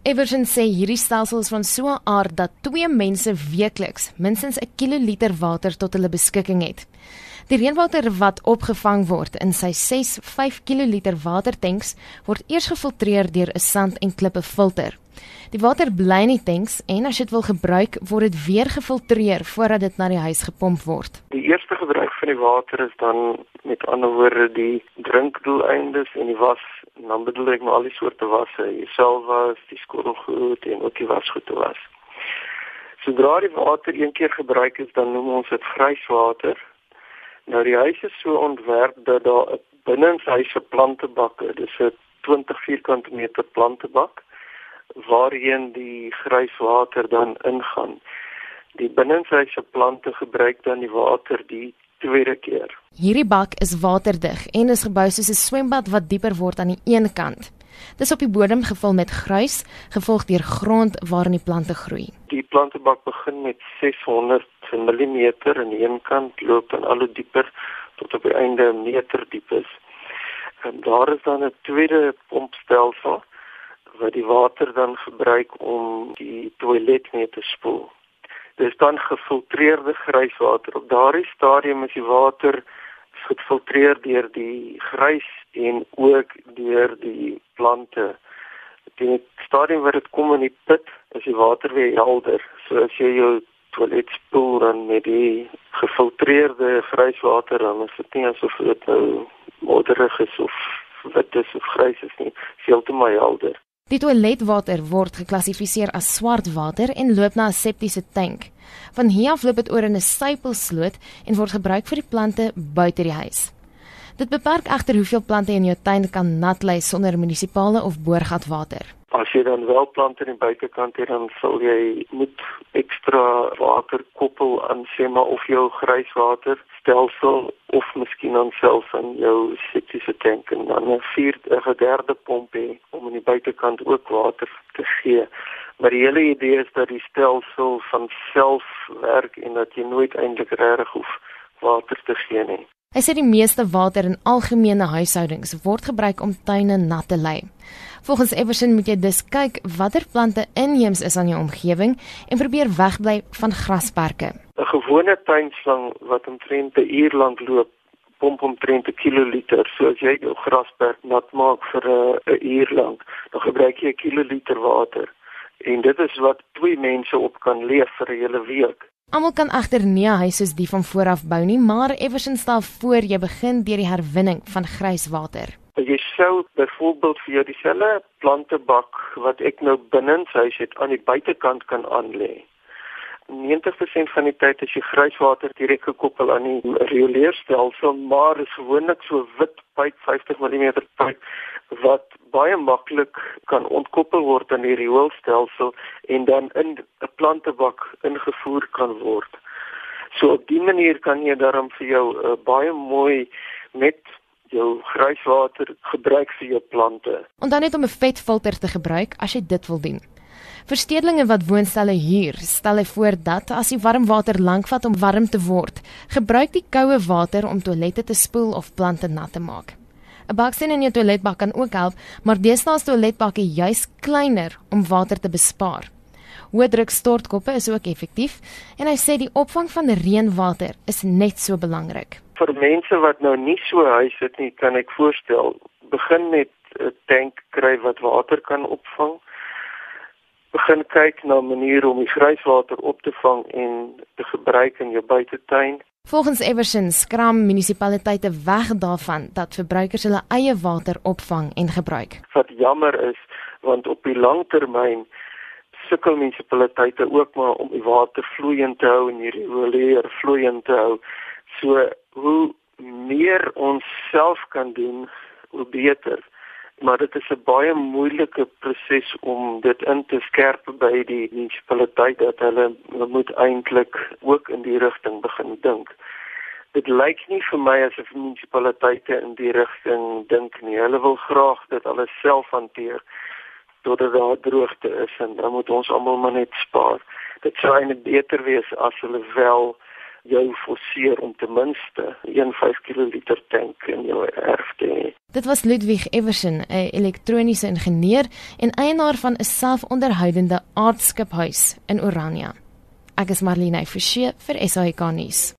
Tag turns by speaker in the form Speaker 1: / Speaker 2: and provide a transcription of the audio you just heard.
Speaker 1: Everson sê hierdie stelsel is van so 'n aard dat twee mense weekliks minstens 'n kiloliter water tot hulle beskikking het. Die reënwater wat opgevang word in sy 6 5 kl watertanks word eers gefiltreer deur 'n sand en klippe filter. Die water bly in die tanks en as jy dit wil gebruik, word dit weer gefiltreer voordat dit na die huis gepomp word.
Speaker 2: Die eerste gebruik van die water is dan met ander woorde die drinkdoeleindes en die was, en dan bedoel ek maar al die soorte wasse, jouself was, die skottelgoed en ook die wasgoed was. Sodra die water een keer gebruik is, dan noem ons dit grijswater Nou die huis is so ontwerp dat daar binne in sy se plantebakke, dis 'n 20 vierkante meter plantebak waarheen die grijswater dan ingaan. Die binnenshuise plante gebruik dan die water die tweede keer.
Speaker 1: Hierdie bak is waterdig en is gebou soos 'n swembad wat dieper word aan die een kant. Dis op die bodem gevul met gruis, gevolg deur grond waarin die plante groei.
Speaker 2: Die plantebak begin met 600 mm aan die een kant loop dan al hoe dieper tot op die einde 'n meter diep is. En daar is dan 'n tweede pompstelsel wat die water dan gebruik om die toilet mee te spoel. Dis dan gefiltreerde grijswater. Op daardie stadium is die water gefiltreer deur die grys en ook deur die plante. Die stadium waar dit kom in die put, is die water weer helder. So as jy jou toilet spoel dan met die gefiltreerde grijswater dan is dit nie asof dit nou modderig is of wit is of grys is nie, veel te my helder.
Speaker 1: Die toiletwater word geklassifiseer as swart water en loop na 'n septiese tank. Van hier af loop dit oor in 'n sypelsloot en word gebruik vir die plante buite die huis. Dit beperk egter hoeveel plante in jou tuin kan nat lê sonder munisipale of boorgatwater.
Speaker 2: As jy dan wel plante in die buitekant het, dan sal jy moet ekstra water koppel aan sê maar of jou grijswater stelsel of miskien dan selfs aan jou septiese tank en dan 'n vierde 'n derde pomp hê om in die buitekant ook water te gee. Maar die hele idee is dat die stelsel van self werk en dat jy nooit eintlik regtig hoef water te gee nie.
Speaker 1: Hy sê die meeste water in algemene huishoudings word gebruik om tuine nat te lê. Volgens Everson moet jy dus kyk watter plante inheems is aan jou omgewing en probeer wegbly van grasperke.
Speaker 2: 'n Gewone tuinslang wat omtrent 'n uur lank loop, pomp omtrent 'n kiloliter. So as jy jou grasperk nat maak vir 'n uur lank, dan gebruik jy 'n kiloliter water. En dit is wat twee mense op kan leef vir 'n hele week.
Speaker 1: Almal kan egter nie 'n huis soos die van vooraf bou nie, maar Everson stel voor jy begin deur die herwinning van grijswater.
Speaker 2: Jy sou byvoorbeeld vir jou dieselfde plantebak wat ek nou binne in huis het aan die buitekant kan aanlê. 90% van die tyd is die grijswater direk gekoppel aan die rioleerstelsel, maar is gewoonlik so wit pyp 50 mm pyp wat baie maklik kan ontkoppel word aan die rioolstelsel en dan in 'n plantebak ingevoer kan word. So op die manier kan jy daarom vir jou uh, baie mooi met jou grijswater gebruik vir jou plante.
Speaker 1: En dan net om 'n vetfilter te gebruik as jy dit wil doen. Verstedelinge wat woonstelle huur, stel hy voor dat as die warm water lank vat om warm te word, gebruik die koue water om toilette te spoel of plante nat te maak. 'n Baksteen in jou toiletbak kan ook help, maar deesdae is toiletbakke juis kleiner om water te bespaar. Hoë druk stortkoppe is ook effektief en hy sê die opvang van reënwater is net so belangrik.
Speaker 2: Vir mense wat nou nie so huis het nie, kan ek voorstel begin met 'n tank kry wat water kan opvang. Begin kyk na maniere om die grijswater op te vang en te gebruik in jou buitetuin.
Speaker 1: Volgens Everson skram munisipaliteite weg daarvan dat verbruikers hulle eie water opvang en gebruik.
Speaker 2: Wat jammer is, want op die lang termyn sukkel munisipaliteite ook maar om die water vloeiend te hou en die riolering vloeiend te hou. So hoe meer ons self kan doen, hoe beter maar dit is 'n baie moeilike proses om dit in te skerp by die munisipaliteit dat hulle moet eintlik ook in die rigting begin dink. Dit lyk nie vir my asof munisipaliteite in die rigting dink nie. Hulle wil graag dit alles self hanteer totdat daar droogte is en dan moet ons almal maar net spaar. Dit sou eintlik beter wees as hulle wel jou forceer om ten minste 'n 5 kl tank in jou erf te hê.
Speaker 1: Dit was Ludwig Everson, 'n elektroniese ingenieur en eienaar van 'n selfonderhoudende aardskiphuis in Orania. Ek is Marlene Forsie vir SAK nuus.